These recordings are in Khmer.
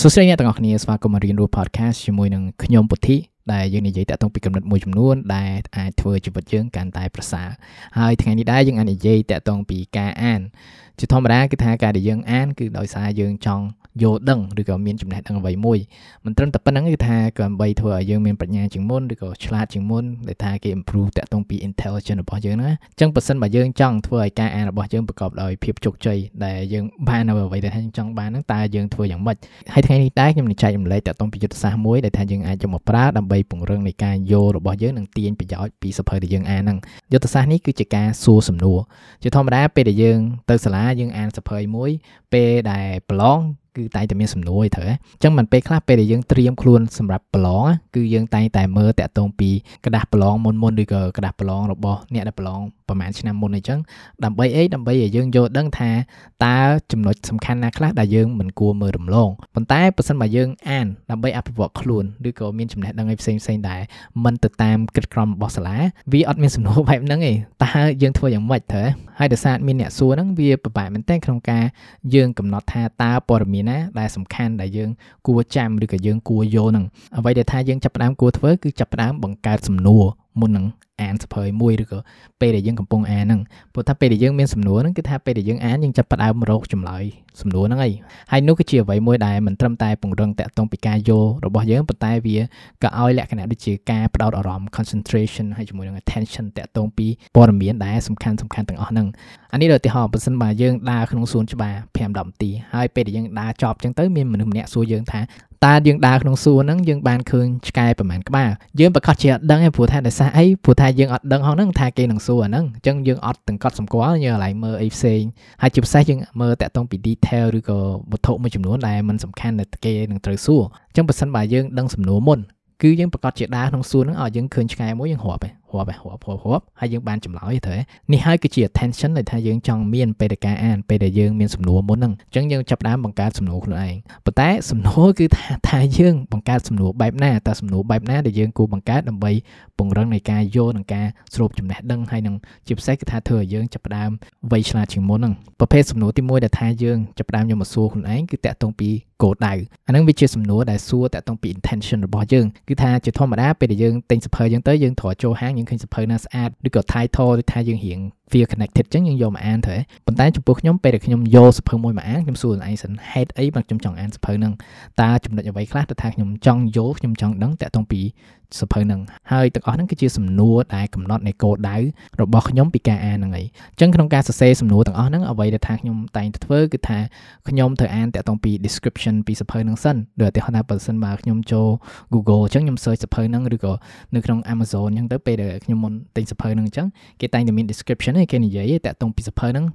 សួស្តីអ្នកទាំងអស់គ្នាស្វាគមន៍មករៀនរស់ podcast ជាមួយនឹងខ្ញុំពុទ្ធី ដែលយើងនិយាយតាក់ទងពីកំណត់មួយចំនួនដែលអាចធ្វើជីវិតយើងកាន់តែប្រសើរហើយថ្ងៃនេះដែរយើងអាចនិយាយតាក់ទងពីការអានជាធម្មតាគឺថាការដែលយើងអានគឺដោយសារយើងចង់យល់ដឹងឬក៏មានចំណេះដឹងអ្វីមួយមិនត្រឹមតែប៉ុណ្្នឹងគឺថាក៏ដើម្បីធ្វើឲ្យយើងមានប្រាជ្ញាជាងមុនឬក៏ឆ្លាតជាងមុនដែលថាគេ improve តាក់ទងពី intelligence របស់យើងណាអញ្ចឹងបើសិនបើយើងចង់ធ្វើឲ្យការអានរបស់យើងប្រកបដោយភាពជោគជ័យដែលយើងបាននៅអ្វីដែលយើងចង់បានហ្នឹងតើយើងធ្វើយ៉ាងម៉េចហើយថ្ងៃនេះដែរខ្ញុំនឹងចែករំលែកតាក់ទងពីយុទ្ធសាស្ត្រមួយដែលថាយើងអាចយកមកប្រើដើម្បីដើម្បីពង្រឹងនៃការយល់របស់យើងនិងទាញប្រយោជន៍ពីសភៅដែលយើងអានហ្នឹងយុទ្ធសាស្ត្រនេះគឺជាការសួរសំណួរជាធម្មតាពេលដែលយើងទៅសាលាយើងអានសភៅមួយ ពេលដែលប្រឡងគឺតែតែមានសំណួរឯត្រូវអញ្ចឹងមិនពេលខ្លះពេលដែលយើងត្រៀមខ្លួនសម្រាប់ប្រឡងគឺយើងតែតែមើលតាក់ទងពីក្រដាស់ប្រឡងមុនមុនឬក៏ក្រដាស់ប្រឡងរបស់អ្នកដែលប្រឡង ប្រហែលឆ្នាំមុនអីចឹងដើម្បីអីដើម្បីឲ្យយើងយល់ដឹងថាតើចំណុចសំខាន់ណាខ្លះដែលយើងមិនគួរមើលរំលងប៉ុន្តែបើសិនបើយើងអានដើម្បីអភិវឌ្ឍខ្លួនឬក៏មានចំណេះដឹងអីផ្សេងផ្សេងដែរមិនទៅតាមគិតក្រមរបស់សាលាវាអត់មានសំណួរបែបហ្នឹងទេតើយើងធ្វើយ៉ាងម៉េចត្រូវហើយដោយសារមានអ្នកសួរហ្នឹងវាពិបាកមែនទែនក្នុងការយើងកំណត់ថាតើព័ត៌មានណាដែលសំខាន់ដែលយើងគួរចាំឬក៏យើងគួរយល់ហ្នឹងអ្វីដែលថាយើងចាប់ផ្ដើមគួរធ្វើគឺចាប់ផ្ដើមបង្កើតសំណួរ មុននឹងអានសភៅមួយឬក៏ពេលដែលយើងកំពុងអានហ្នឹងព្រោះថាពេលដែលយើងមានសំណួរហ្នឹងគឺថាពេលដែលយើងអានយើងចាប់ផ្ដើមរកចម្លើយសំណួរហ្នឹងឯងហើយនោះគឺជាអ្វីមួយដែលមិនត្រឹមតែពង្រឹងតាក់ទងពីការយល់របស់យើងប៉ុន្តែវាក៏ឲ្យលក្ខណៈដូចជាការផ្ដោតអារម្មណ៍ concentration ហើយជាមួយនឹង attention តាក់ទងពីព័ត៌មានដែលសំខាន់សំខាន់ទាំងអស់ហ្នឹងអានេះឧទាហរណ៍បើសិនបើយើងដើរក្នុងសួនច្បារ5 10នាទីហើយពេលដែលយើងដើរចប់ចឹងទៅមានមនុស្សម្នាក់សួរយើងថា តើយើងដើរក្នុងសួនហ្នឹងយើងបានឃើញឆ្កែប្រហែលក្បាលយើងប្រកាសជាអត់ដឹងទេព្រោះថាដោយសារអីព្រោះថាយើងអត់ដឹងហហ្នឹងថាគេនឹងសួរអាហ្នឹងអញ្ចឹងយើងអត់ទាំងកត់សម្គាល់យើងឡើងមើលអីផ្សេងហើយជាពិសេសយើងមើលតាក់ទងពី detail ឬក៏វត្ថុមួយចំនួនដែលมันសំខាន់ដែលគេនឹងត្រូវសួរអញ្ចឹងបើសិនបើយើងដឹងសំណួរមុនគឺយើងប្រកាសជាដើរក្នុងសួនហ្នឹងឲ្យយើងឃើញឆ្កែមួយយើងរាប់ឯងរាប់រាប់រាប់រាប់ហើយយើងបានចម្លើយទៅនេះហើយគឺជា attention ដែលថាយើងចង់មានពេលដែលការអានពេលដែលយើងមានសំណួរមុនហ្នឹងអញ្ចឹងយើងចាប់ផ្ដើមបង្កើតសំណួរខ្លួនឯងប៉ុន្តែសំណួរគឺថាថាយើងបង្កើតសំណួរបែបណាតើសំណួរបែបណាដែលយើងគួរបង្កើតដើម្បីពង្រឹងនៃការយល់និងការស្រូបចំណេះដឹងហើយនឹងជាពិសេសគឺថាធ្វើឲ្យយើងចាប់ផ្ដើមវ័យឆ្លាតជាងមុនហ្នឹងប្រភេទសំណួរទី1ដែលថាយើងចាប់ផ្ដើមយកមកសួរខ្លួនឯងគឺតាក់ទងពីគោលដៅអាហ្នឹងវាជាសំណួរដែលសួរតាក់ទងពី intention របស់យើងគឺថាជាធម្មតាពេលដែលយើងទិញសភៅយើងទៅយើងត្រូវចូលហាងយើងឃើញសភៅណាស្អាតឬក៏ title ឬថាយើងរៀង feel connected ចឹងយើងយកមកអានទៅប៉ុន្តែចំពោះខ្ញុំពេលដែលខ្ញុំយកសភៅមួយមកអានខ្ញុំសួរខ្លួនឯងសិនហេតុអីបានខ្ញុំចង់អានសភៅហ្នឹងតើចំណុចអ្វីខ្លះដែលថាខ្ញុំចង់យល់ខ្ញុំចង់ដឹងតាក់ទងពីសភៅហ្នឹងហើយទាំងអស់ហ្នឹងគឺជាសំណួរដែលកំណត់នៃគោលដៅរបស់ខ្ញុំពីការអានហ្នឹងឯងអញ្ចឹងក្នុងការសរសេរសំណួរទាំងអស់ហ្នឹងអ្វីដែលថាខ្ញុំតែងធ្វើគឺថាខ្ញុំត្រូវអានតាក់ទងពី description ពីសភៅហ្នឹងសិនដូចឧទាហរណ៍ថាបើសិនបើខ្ញុំចូល Google អញ្ចឹងខ្ញុំ search សភៅហ្នឹងឬក៏នៅក្នុង Amazon អញ្ចឹងទៅពេលដែលខ្ញុំមុនទិញសភៅហ្នឹងអញ្ចឹងគេតែងតែមាន description ឯងគេនិយាយតាក់ទងពីសភៅហ្នឹង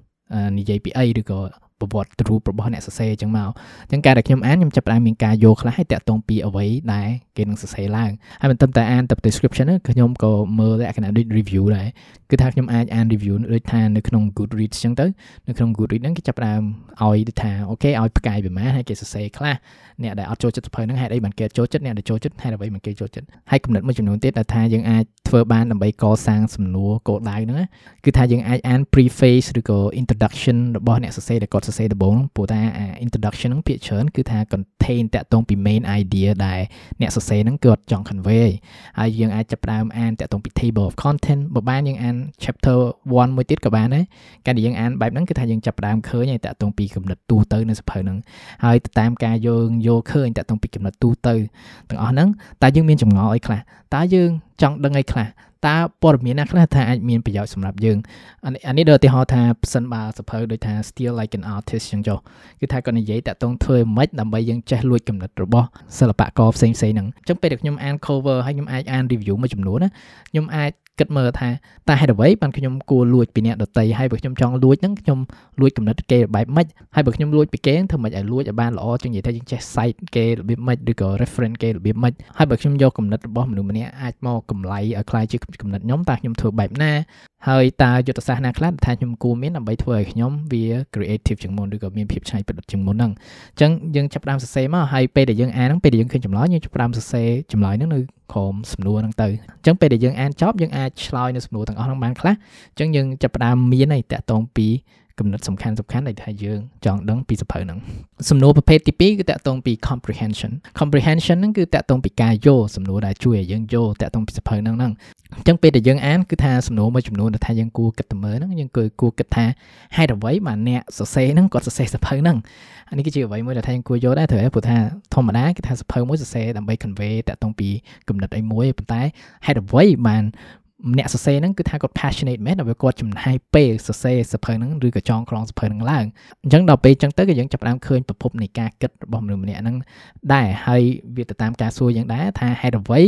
និយាយពីអីឬក៏ ប្រវត្តិរូបរបស់អ្នកសរសេរអញ្ចឹងមកអញ្ចឹងការដែលខ្ញុំអានខ្ញុំចាប់ផ្ដើមមានការយល់ខ្លះហើយតាក់ទងពីអ្វីដែលគេនឹងសរសេរឡើងហើយមិនត្រឹមតែអានតែ description ទេខ្ញុំក៏មើលលក្ខណៈដូច review ដែរគឺថាខ្ញុំអាចអាន review ដូចថានៅក្នុង Goodreads អញ្ចឹងទៅនៅក្នុង Goodreads ហ្នឹងគេចាប់ផ្ដើមឲ្យដូចថាអូខេឲ្យផ្កាយប្រមាណហើយគេសរសេរខ្លះអ្នកដែលអត់ចូលចិត្តសភៅហ្នឹងហេតុអីបានគេចូលចិត្តអ្នកដែលចូលចិត្តហេតុអ្វីបានគេចូលចិត្តហើយគំនិតមួយចំនួនទៀតដែលថាយើងអាចធ្វើបានដើម្បីកសាងសំណួរគោលដៅហ្នឹងគឺថាយើងអាចអាន preface ឬក៏ introduction របស់អ្នកសរសេរដែលគាត់សរសេរដំបូងព្រោះថា introduction ហ្នឹងភាគច្រើនគឺថា contain តាក់ទងពី main idea ដែលអ្នកសរសេរហ្នឹងគាត់ចង់ convey ហើយយើងអាចចាប់ផ្ដើមអានតាក់ទងពី table of content បើបានយើងអាន chapter 1មួយទៀតក៏បានដែរការដែលយើងអានបែបហ្នឹងគឺថាយើងចាប់ផ្ដើមឃើញហើយតាក់ទងពីគំនិតទូទៅនៅសភៅហ្នឹងហើយតាមការយើងយល់ឃើញតាក់ទងពីគំនិតទូទៅទាំងអស់ហ្នឹងតើយើងមានចម្ងល់អីខ្លះតើយើងចង់ដឹងអីខ្លះ តើព័ត៌មានណាខ្លះថាអាចមានប្រយោជន៍សម្រាប់យើងអានេះដូចឧទាហរណ៍ថាផ្សិនបើសភៅដូចថា still like an artist ចឹងចុះគឺថាគាត់និយាយតាក់ទងធ្វើមិនដើម្បីយើងចេះលួចគំនិតរបស់សិល្បករផ្សេងផ្សេងហ្នឹងអញ្ចឹងពេលដែលខ្ញុំអាន cover ហើយខ្ញុំអាចអាន review មួយចំនួនណាខ្ញុំអាច គិតមើលថាតើហេតុអ្វីបានខ្ញុំគួរលួចពីអ្នកដតីហើយបើខ្ញុំចង់លួចហ្នឹងខ្ញុំលួចកំណត់គេបែបម៉េចហើយបើខ្ញុំលួចពីគេធ្វើម៉េចឲ្យលួចឲ្យបានល្អជាងនិយាយថាយើងចេះ site គេរបៀបម៉េចឬក៏ reference គេរបៀបម៉េចហើយបើខ្ញុំយកកំណត់របស់មនុស្សម្នាក់អាចមកកម្លៃឲ្យខ្លាយជាកំណត់ខ្ញុំតើខ្ញុំធ្វើបែបណាហើយតើយុទ្ធសាស្ត្រណាខ្លះថាខ្ញុំគួរមានដើម្បីធ្វើឲ្យខ្ញុំវា creative ជាងមុនឬក៏មានភាពច្នៃប្រឌិតជាងមុនហ្នឹងអញ្ចឹងយើងចាប់ផ្ដើមសរសេរមកហើយពេលដែលយើងអានហ្នឹងពេលដែលយើងឃើញចម្លើយយើងចាប់ផ្ដើមសរសេរចម្លើយហ្នឹងនៅក្រោមសំណួរហ្នឹងទៅអញ្ចឹងពេលដែលយើងអានចប់យើងអាចឆ្លើយនៅសំណួរទាំងអស់ហ្នឹងបានខ្លះអញ្ចឹងយើងចាប់ផ្ដើមមានហើយតាក់ទងពីគំនិតសំខាន់សំខាន់ដែលថាយើងចង់ដឹងពីសភៅហ្នឹងសំណួរប្រភេទទី2គឺតកតងពី comprehension comprehension ហ្នឹងគឺតកតងពីការយល់សំណួរដែលជួយឲ្យយើងយល់តកតងពីសភៅហ្នឹងហ្នឹង អញ្ចឹងពេលដែលយើងអានគឺថាសំណួរមួយចំនួនដែលថាយើងគួរគិតទៅមើលហ្នឹងយើងគួរគួរគិតថាហេតុអ្វីបានអ្នកសរសេរហ្នឹងគាត់សរសេរសភៅហ្នឹងអានេះគឺជាអ្វីមួយដែលថាយើងគួរយល់ដែរព្រោះព្រោះថាធម្មតាគឺថាសភៅមួយសរសេរដើម្បី convey តកតងពីគំនិតអីមួយប៉ុន្តែហេតុអ្វីបាន អ្នកសរសេរហ្នឹងគឺថាគាត់ passionate មែនដល់គាត់ចំណាយពេលសរសេរសភៅហ្នឹងឬក៏ចងក្រងសភៅហ្នឹងឡើងអញ្ចឹងដល់ពេលអញ្ចឹងទៅក៏យើងចាប់ផ្ដើមឃើញប្រភពនៃការគិតរបស់មនុស្សម្នាក់ហ្នឹងដែរហើយវាទៅតាមការសួរយ៉ាងដែរថាហេតុអ្វី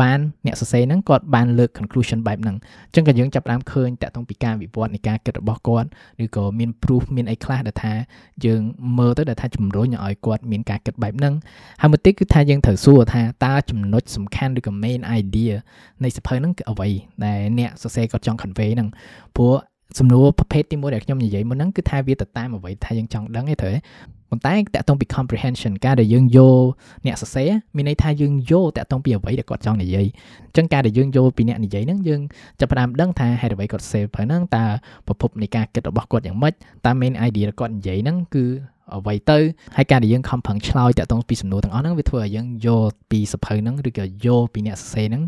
បានអ្នកសរសេរហ្នឹងគាត់បានលើក conclusion បែបហ្នឹងអញ្ចឹងក៏យើងចាប់ផ្ដើមឃើញតាក់ទងពីការវិវត្តនៃការគិតរបស់គាត់ឬក៏មាន proof មានអីខ្លះដែលថាយើងមើលទៅដែលថាជំរុញឲ្យគាត់មានការគិតបែបហ្នឹងហើយមួយទៀតគឺថាយើងត្រូវសួរថាតើចំណុចសំខាន់ឬក៏ main idea នៃសភៅហ្នឹងគឺអ្វីដែលអ្នកសរសេរគាត់ចង់ convey ហ្នឹងព្រោះសំណួរប្រភេទទី1ដែលខ្ញុំនិយាយមុនហ្នឹងគឺថាវាទៅតាមអ្វីថាយើងចង់ដឹងទេត្រូវទេប៉ុន្តែតកតងពី comprehension ការដែលយើងយល់អ្នកសរសេរមានន័យថាយើងយល់តកតងពីអ្វីដែលគាត់ចង់និយាយអញ្ចឹងការដែលយើងយល់ពីអ្នកនិយាយហ្នឹងយើងចាប់ផ្ដើមដឹងថាហេតុអ្វីគាត់សរសេរព្រោះហ្នឹងតើប្រភពនៃការគិតរបស់គាត់យ៉ាងម៉េចតើ main idea ដែលគាត់និយាយហ្នឹងគឺ អ្វីទៅហើយការដែលយើងខំប្រឹងឆ្លើយតាក់ទងពីសំណួរទាំងអស់ហ្នឹងវាធ្វើឲ្យយើងយល់ពីសភៅហ្នឹងឬក៏យល់ពីអ្នកសរសេរហ្នឹង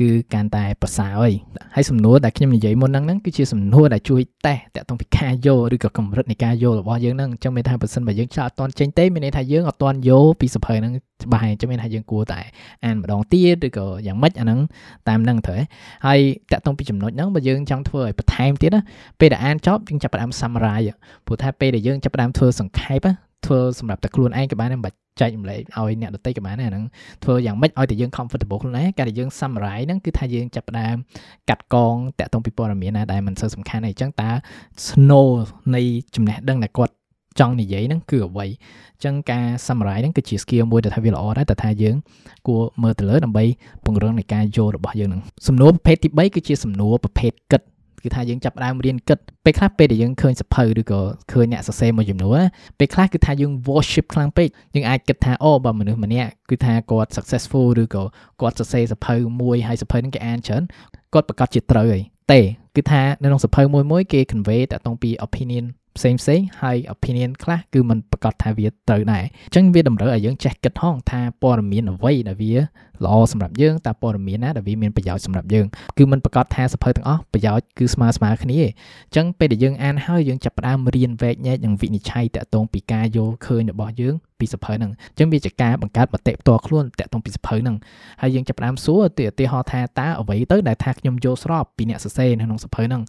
គឺកាន់តែប្រសើរហើយហើយសំណួរដែលខ្ញុំនិយាយមុនហ្នឹងហ្នឹងគឺជាសំណួរដែលជួយតេស្តតាក់ទងពីការយល់ឬក៏កម្រិតនៃការយល់របស់យើងហ្នឹងអញ្ចឹងមានថាបើសិនបើយើងឆ្លើយអត់ទាន់ចេញទេមានន័យថាយើងអត់ទាន់យល់ពីសភៅហ្នឹងច្បាស់ហើយអញ្ចឹងមានថាយើងគួរតែអានម្ដងទៀតឬក៏យ៉ាងម៉េចអាហ្នឹងតាមហ្នឹងត្រូវហើយតាក់ទងពីចំណុចហ្នឹងបើយើងចង់ធ្វើឲ្យបន្ថែមទៀតណាពេលដែលអានចប់យើងចាប់ផ្ដើម summarize ព្រោះថាពេលដែលយើងចាប់ផ្ដើមធ្វើសង្ខេប ធ្វើសម្រាប់តែខ្លួនឯងក៏បានដែរមិនបាច់ចែករំលែកឲ្យអ្នកដទៃក៏បានដែរអាហ្នឹងធ្វើយ៉ាងម៉េចឲ្យតែយើង comfortable ខ្លួនឯងការដែលយើង summarize ហ្នឹងគឺថាយើងចាប់ផ្ដើមកាត់កងតាក់ទងពីព័ត៌មានណាដែលមិនសូវសំខាន់ទេអញ្ចឹងតើ snow នៃចំណេះដឹងដែលគាត់ចង់និយាយហ្នឹងគឺអ្វីអញ្ចឹងការ summarize ហ្នឹងគឺជា skill មួយដែលថាវាល្អដែរតែថាយើង គួរមើលទៅលើដើម្បីពង្រឹងនៃការយល់របស់យើងហ្នឹងសំណួរប្រភេទទី3គឺជាសំណួរប្រភេទគិត គឺថាយើងចាប់ផ្ដើមរៀនគិតពេលខ្លះពេលដែលយើងឃើញសភៅឬក៏ឃើញអ្នកសរសេរមួយចំនួនពេលខ្លះគឺថាយើង worship ខ្លាំងពេកយើងអាចគិតថាអូបើមនុស្សម្នាក់គឺថាគាត់ successful ឬក៏គាត់សរសេរសភៅមួយហើយសភៅហ្នឹងគេអានច្រើនគាត់ប្រកាសជាត្រូវហើយទេគឺថានៅក្នុងសភៅមួយមួយគេ convey តាក់ទងពី opinion ផ្សេងផ្សេងហើយ opinion ខ្លះគឺมันប្រកាសថាវាត្រូវដែរអញ្ចឹងវាតម្រូវឲ្យយើងចេះគិតហងថាព័ត៌មានអ្វីដែលវាល្អសម្រាប់យើងតើព័ត៌មានណាដែលវាមានប្រយោជន៍សម្រាប់យើងគឺมันប្រកាសថាសភៅទាំងអស់ប្រយោជន៍គឺស្មើស្មើគ្នាទេអញ្ចឹងពេលដែលយើងអានហើយយើងចាប់ផ្ដើមរៀនវែកញែកនិងវិនិច្ឆ័យតាក់ទងពីការយល់ឃើញរបស់យើងពីសភៅហ្នឹងអញ្ចឹងវាជាការបង្កើតមតិផ្ទាល់ខ្លួនតាក់ទងពីសភៅហ្នឹងហើយយើងចាប់ផ្ដើមសួរទៅឧទាហរណ៍ថាតើអ្វីទៅដែលថាខ្ញុំយល់ស្របពីអ្នកសរសេរនៅក្នុងសភៅហ្នឹង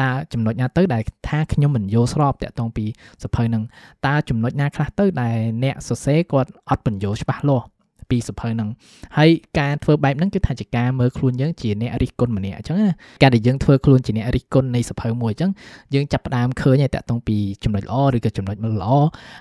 តើចំណុចណាទៅដែលថាខ្ញុំមិនយល់ស្រប តាក់ទងពីសភៅហ្នឹងតើចំណុចណាខ្លះទៅដែលអ្នកសរសេរគាត់អត់បញ្យល់ច្បាស់លាស់ ពីសភៅហ្នឹងហើយការធ្វើបែបហ្នឹងគឺថាជាការមើលខ្លួនយើងជាអ្នករិះគន់ម្នាក់អញ្ចឹងណាការដែលយើងធ្វើខ្លួនជាអ្នករិះគន់នៃសភៅមួយអញ្ចឹងយើងចាប់ផ្ដើមឃើញហើយតាក់ទងពីចំណុចល្អឬក៏ចំណុចមិនល្អ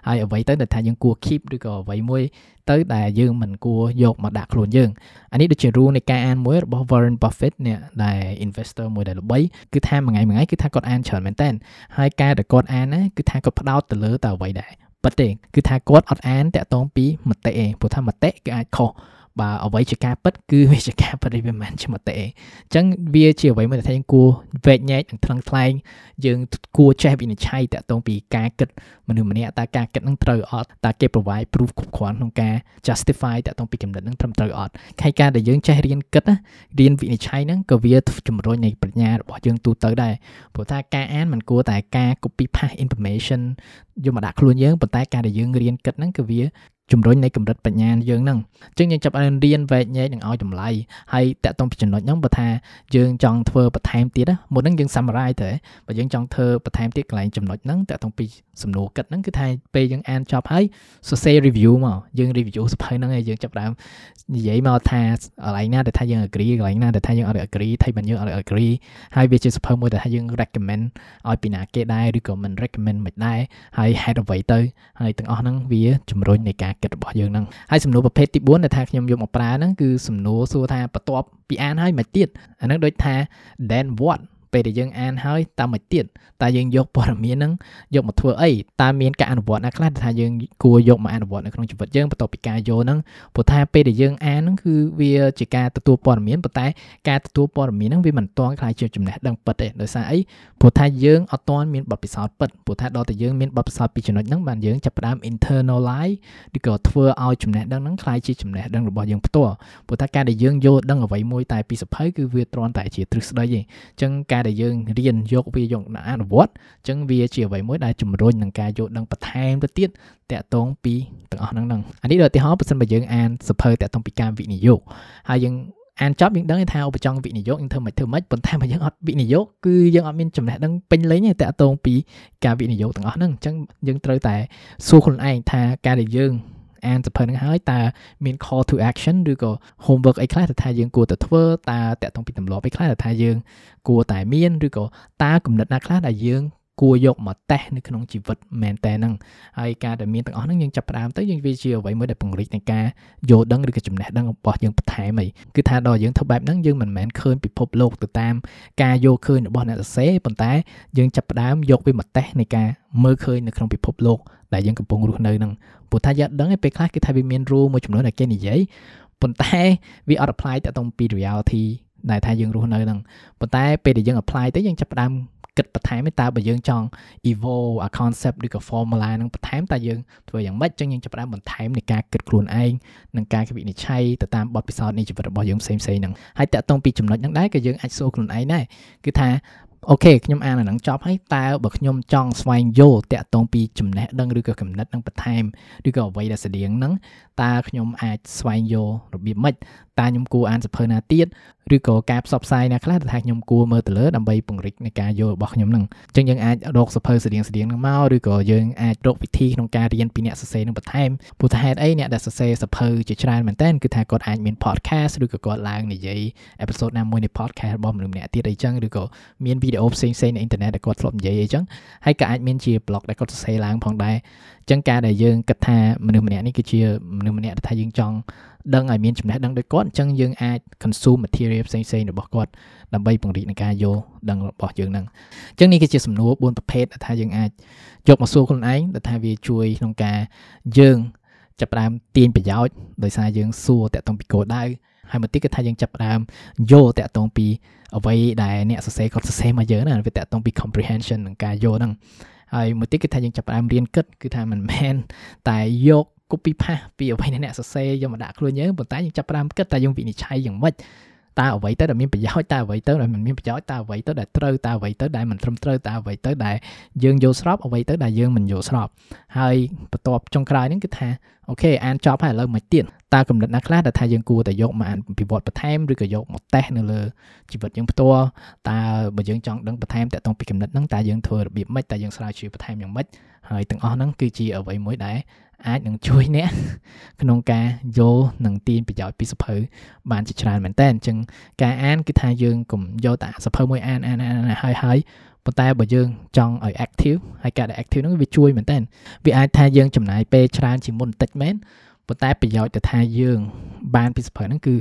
ហើយអ្វីទៅដែលថាយើងគួរ keep ឬក៏អ្វីមួយទៅដែលយើងមិនគួរយកមកដាក់ខ្លួនយើងអានេះដូចជា rule នៃការអានមួយរបស់ Warren Buffett អ្នកដែល investor មួយដែលល្បីគឺថាមួយថ្ងៃមួយថ្ងៃគឺថាគាត់អានច្រើនមែនតើហើយការដែលគាត់អានណាគឺថាគាត់ផ្ដោតទៅលើតែអ្វីដែរ ពិតទេគឺថាគាត់អត់អានតាក់ទងពីមតិឯងព្រោះថាមតិគឺអាចខុស បើអ្វីជាការពិតគឺវាជាការពិតវាមិនមែនជាមតិទេអញ្ចឹងវាជាអ្វីមួយដែលថាយើងគួរវែកញែកនិងថ្លឹងថ្លែងយើងគួរចេះវិនិច្ឆ័យតាក់ទងពីការគិតមនុស្សម្នាក់តើការគិតនឹងត្រូវអត់តើគេ provide proof គ្រប់គ្រាន់ក្នុងការ justify តាក់ទងពីចំណុចនឹងត្រឹមត្រូវអត់ហើយការដែលយើងចេះរៀនគិតណារៀនវិនិច្ឆ័យហ្នឹងក៏វាជំរុញនៃប្រាជ្ញារបស់យើងទូទៅដែរព្រោះថាការអានมันគួរតែការ copy paste information យកមកដាក់ខ្លួនយើងប៉ុន្តែការដែលយើងរៀនគិតហ្នឹងគឺវា ជំរុញនៃកម្រិតបញ្ញាយើងហ្នឹងអញ្ចឹងយើងចាប់ឲ្យរៀនវែកញែកនឹងឲ្យតម្លៃហើយតាក់ទងពីចំណុចហ្នឹងបើថាយើងចង់ធ្វើបន្ថែមទៀតណាមុនហ្នឹងយើង summarize ទៅបើយើងចង់ធ្វើបន្ថែមទៀតកន្លែងចំណុចហ្នឹងតាក់ទងពីសំណួរគិតហ្នឹងគឺថាពេលយើងអានចប់ហើយសរសេរ review មកយើង review សភៅហ្នឹងហើយយើងចាប់ដើមនិយាយមកថាកន្លែងណាដែលថាយើង agree កន្លែងណាដែលថាយើងអត់ agree ថៃបានយើងអត់ agree ហើយវាជាសភៅមួយដែលថាយើង recommend ឲ្យពីណាគេដែរឬក៏មិន recommend មិនដែរហើយហេតុអ្វីទៅហើយទាំងអស់ហ្នឹងវាជំរុញនៃការគិតរបស់យើងហ្នឹងហើយសំណួរប្រភេទទី4ដែលថាខ្ញុំយកមកប្រើហ្នឹងគឺសំណួរសួរថាបន្ទាប់ពីអានហើយមិនទៀតអាហ្នឹងដូចថា then what ពេលដែលយើងអានហើយតាមមកទៀតតើយើងយកព័ត៌មានហ្នឹងយកមកធ្វើអីតើមានការអនុវត្តណាខ្លះថាយើងគួរយកមកអនុវត្តនៅក្នុងជីវិតយើងបន្ទាប់ពីការយកហ្នឹងព្រោះថាពេលដែលយើងអានហ្នឹងគឺវាជាការទទួលព័ត៌មានប៉ុន្តែការទទួលព័ត៌មានហ្នឹងវាមិនទាន់ខ្លាយជាចំណេះដឹងពិតទេដោយសារអីព្រោះថាយើងអត់ទាន់មានបទពិសោធន៍ពិតព្រោះថាដល់តែយើងមានបទពិសោធន៍ពីចំណុចហ្នឹងបានយើងចាប់ផ្ដើម internalize ឬក៏ធ្វើឲ្យចំណេះដឹងហ្នឹងខ្លាយជាចំណេះដឹងរបស់យើងផ្ទាល់ព្រោះថាការដែលយើងយល់ដឹងអ្វីមួយតែពីសភៅគឺវាគ្រាន់តែជាទ្រឹស្ដីទេអញ្ចឹងការដែលយើងរៀនយកវាយកអនុវត្តអញ្ចឹងវាជាអ្វីមួយដែលជំរុញនឹងការយល់ដឹងបន្ថែមទៅទៀតតាក់ទងពីទាំងអស់ហ្នឹងហ្នឹងអានេះដូចឧទាហរណ៍បើសិនបើយើងអានសភៅតាក់ទងពីការវិនិយោគហើយយើងអានចប់យើងដឹងថាឧបចង់វិនិយោគយើងធ្វើមិនធ្វើមិនប៉ុន្តែបើយើងអត់វិនិយោគគឺយើងអត់មានចំណេះដឹងពេញលេញទេតាក់ទងពីការវិនិយោគទាំងអស់ហ្នឹងអញ្ចឹងយើងត្រូវតែសួរខ្លួនឯងថាការដែលយើង អានសភៅនឹងហើយតើមាន call to action ឬក៏ homework អីខ្លះថាយើងគួរតែធ្វើតើតាក់ទងពីទម្លាប់អីខ្លះថាយើងគួរតែមានឬក៏តើគំនិតណាខ្លះដែលយើង គួរយកមកតេស្តនៅក្នុងជីវិតមែនតើហ្នឹងហើយការដែលមានទាំងអស់ហ្នឹងយើងចាប់ផ្ដើមទៅយើងវាជាអ្វីមួយដែលពង្រីកនៃការយល់ដឹងឬក៏ចំណេះដឹងរបស់យើងបន្ថែមអីគឺថាដល់យើងធ្វើបែបហ្នឹងយើងមិនមែនឃើញពិភពលោកទៅតាមការយល់ឃើញរបស់អ្នកសរសេរប៉ុន្តែយើងចាប់ផ្ដើមយកវាមកតេស្តនៃការមើលឃើញនៅក្នុងពិភពលោកដែលយើងកំពុងរស់នៅហ្នឹងព្រោះថាយើងដឹងឯពេលខ្លះគឺថាវាមាន rule មួយចំនួនដែលគេនិយាយប៉ុន្តែវាអត់ apply ទៅតាមពី reality ដែលថាយើងរស់នៅហ្នឹងប៉ុន្តែពេលដែលយើង apply ទៅយើងចាប់ផ្ដើម គិតបន្ថែមតើបើយើងចង់ evolve អា concept ឬក៏ formula នឹងបន្ថែមតើយើងធ្វើយ៉ាងម៉េចចឹងយើងចាប់ផ្ដើមបន្ថែមនៃការគិតខ្លួនឯងនិងការវិនិច្ឆ័យទៅតាមបទពិសោធន៍នៃជីវិតរបស់យើងផ្សេងៗហ្នឹងហើយតាក់ទងពីចំណុចហ្នឹងដែរក៏យើងអាចសួរខ្លួនឯងដែរគឺថា អូខេខ្ញុំអានអាហ្នឹងចប់ហើយតើបើខ្ញុំចង់ស្វែងយល់តាក់ទងពីចំណេះដឹងឬក៏គំនិតនឹងបន្ថែមឬក៏អ្វីដែលស្តៀងហ្នឹងតើខ្ញុំអាចស្វែងយល់របៀបម៉េចតើខ្ញុំគួរអានសភៅណាទៀតឬក៏ការផ្សព្វផ្សាយណាខ្លះថាខ្ញុំគួរមើលទៅលើដើម្បីពង្រីកនៃការយល់របស់ខ្ញុំហ្នឹងអញ្ចឹងយើងអាចរកសភៅស្តៀងស្តៀងហ្នឹងមកឬក៏យើងអាចរកវិធីក្នុងការរៀនពីអ្នកសរសេរនឹងបន្ថែមព្រោះថាហេតុអីអ្នកដែលសរសេរសភៅជាច្រើនមែនតើគឺថាគាត់អាចមាន podcast ឬក៏គាត់ឡើងនិយាយ episode ណាមួយនៃ podcast របស់មនុស្សម្នាក់ទៀតអីចឹងឬក៏មានវីដេអូផ្សេងៗនៅអ៊ីនធឺណិតដែលគាត់ធ្លាប់និយាយអីចឹងហើយក៏អាចមានជា blog ដែលគាត់សរសេរឡើងផងដែរអញ្ចឹងការដែលយើងគិតថាមនុស្សម្នាក់នេះគឺជាមនុស្សម្នាក់ដែលថាយើងចង់ដឹងឲ្យមានចំណេះដឹងដូចគាត់អញ្ចឹងយើងអាច consume material ផ្សេងៗរបស់គាត់ដើម្បីពង្រីកនៃការយល់ដឹងរបស់យើងហ្នឹងអញ្ចឹងនេះគឺជាសំណួរ4ប្រភេទដែលថាយើងអាចយកមកសួរខ្លួនឯងដែលថាវាជួយក្នុងការយើងចាប់ផ្ដើមទាញប្រយោជន៍ដោយសារយើងសួរតាក់ទងពីគោលដៅ ហើយមួយទៀតគឺថាយើងចាប់ផ្ដើមយល់តាក់ទងពីអ្វីដែលអ្នកសរសេរគាត់សរសេរមកយើងណាវាតាក់ទងពី comprehension និងការយល់ហ្នឹងហើយមួយទៀតគឺថាយើងចាប់ផ្ដើមរៀនគិតគឺថាមិនមែនតែយក copy paste ពីអ្វីដែលអ្នកសរសេរយកមកដាក់ខ្លួនយើងប៉ុន្តែយើងចាប់ផ្ដើមគិតតែយើងវិនិច្ឆ័យយ៉ាងម៉េច តើអ្វីទៅដែលមានប្រយោជន៍តើអ្វីទៅដែលមិនមានប្រយោជន៍តើអ្វីទៅដែលត្រូវតើអ្វីទៅដែលមិនត្រឹមត្រូវតើអ្វីទៅដែលយើងយល់ស្របអ្វីទៅដែលយើងមិនយល់ស្របហើយបន្ទាប់ចុងក្រោយហ្នឹងគឺថាអូខេអានចប់ហើយឥឡូវមកទៀតតើកំណត់ណាខ្លះដែលថាយើងគួរតែយកមកអានពិវត្តបន្ថែមឬក៏យកមកតេស្តនៅលើជីវិតយើងផ្ទាល់តើបើយើងចង់ដឹងបន្ថែមតកតងពីកំណត់ហ្នឹងតើយើងធ្វើរបៀបម៉េចតើយើងស្រាវជ្រាវបន្ថែមយ៉ាងម៉េចហើយទាំងអស់ហ្នឹងគឺជាអ្វីមួយដែល អាចនឹងជួយអ្នកក្នុងការយល់និងទាញប្រយោជន៍ពីសភៅបានជាច្រើនមែនតើអញ្ចឹងការអានគឺថាយើងកុំយកតែសភៅមួយអានអានអានហើយហើយប៉ុន្តែបើយើងចង់ឲ្យ active ហើយការដែល active ហ្នឹងវាជួយមែនតើវាអាចថាយើងចំណាយពេលច្រើនជាងមុនបន្តិចមែន ប៉ុន្តែប្រយោជន៍ទៅថាយើង បានពីសភៅហ្នឹងគឺ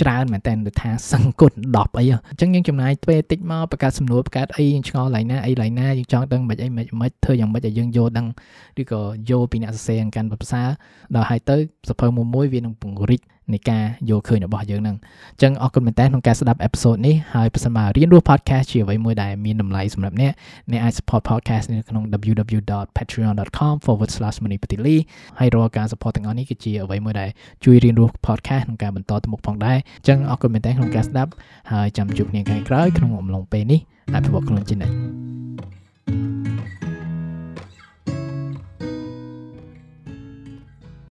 ច្រើនមែនតើទៅថាសង្កត់10អីអញ្ចឹងយើងចំណាយពេលតិចមកបង្កើតសំណួរបង្កើតអីយើងឆ្ងល់ឡៃណាអីឡៃណាយើងចង់ដឹងមិនអីមិនមិនធ្វើយ៉ាងម៉េចឲ្យយើងយល់ដឹងឬក៏យល់ពីអ្នកសរសេរកាន់ភាសាដល់ហើយទៅសភៅមួយមួយវានឹងពង្រីក នៃការយល់ឃើញរបស់យើងហ្នឹងអញ្ចឹងអរគុណមែនតើក្នុងការស្ដាប់អេពីសូតនេះហើយប្រសិនបើរៀនរស់ podcast ជាអ្វីមួយដែលមានតម្លៃសម្រាប់អ្នកអ្នកអាច support podcast នេះក្នុង www.patreon.com/monipatili ហើយរាល់ការ support ទាំងអស់នេះគឺជាអ្វីមួយដែលជួយរៀនរស់ podcast ក្នុងការបន្តទៅមុខផងដែរអញ្ចឹងអរគុណមែនតើក្នុងការស្ដាប់ហើយចាំជួបគ្នាថ្ងៃក្រោយក្នុងអំឡុងពេលនេះអភិវឌ្ឍខ្លួនជានិច្ច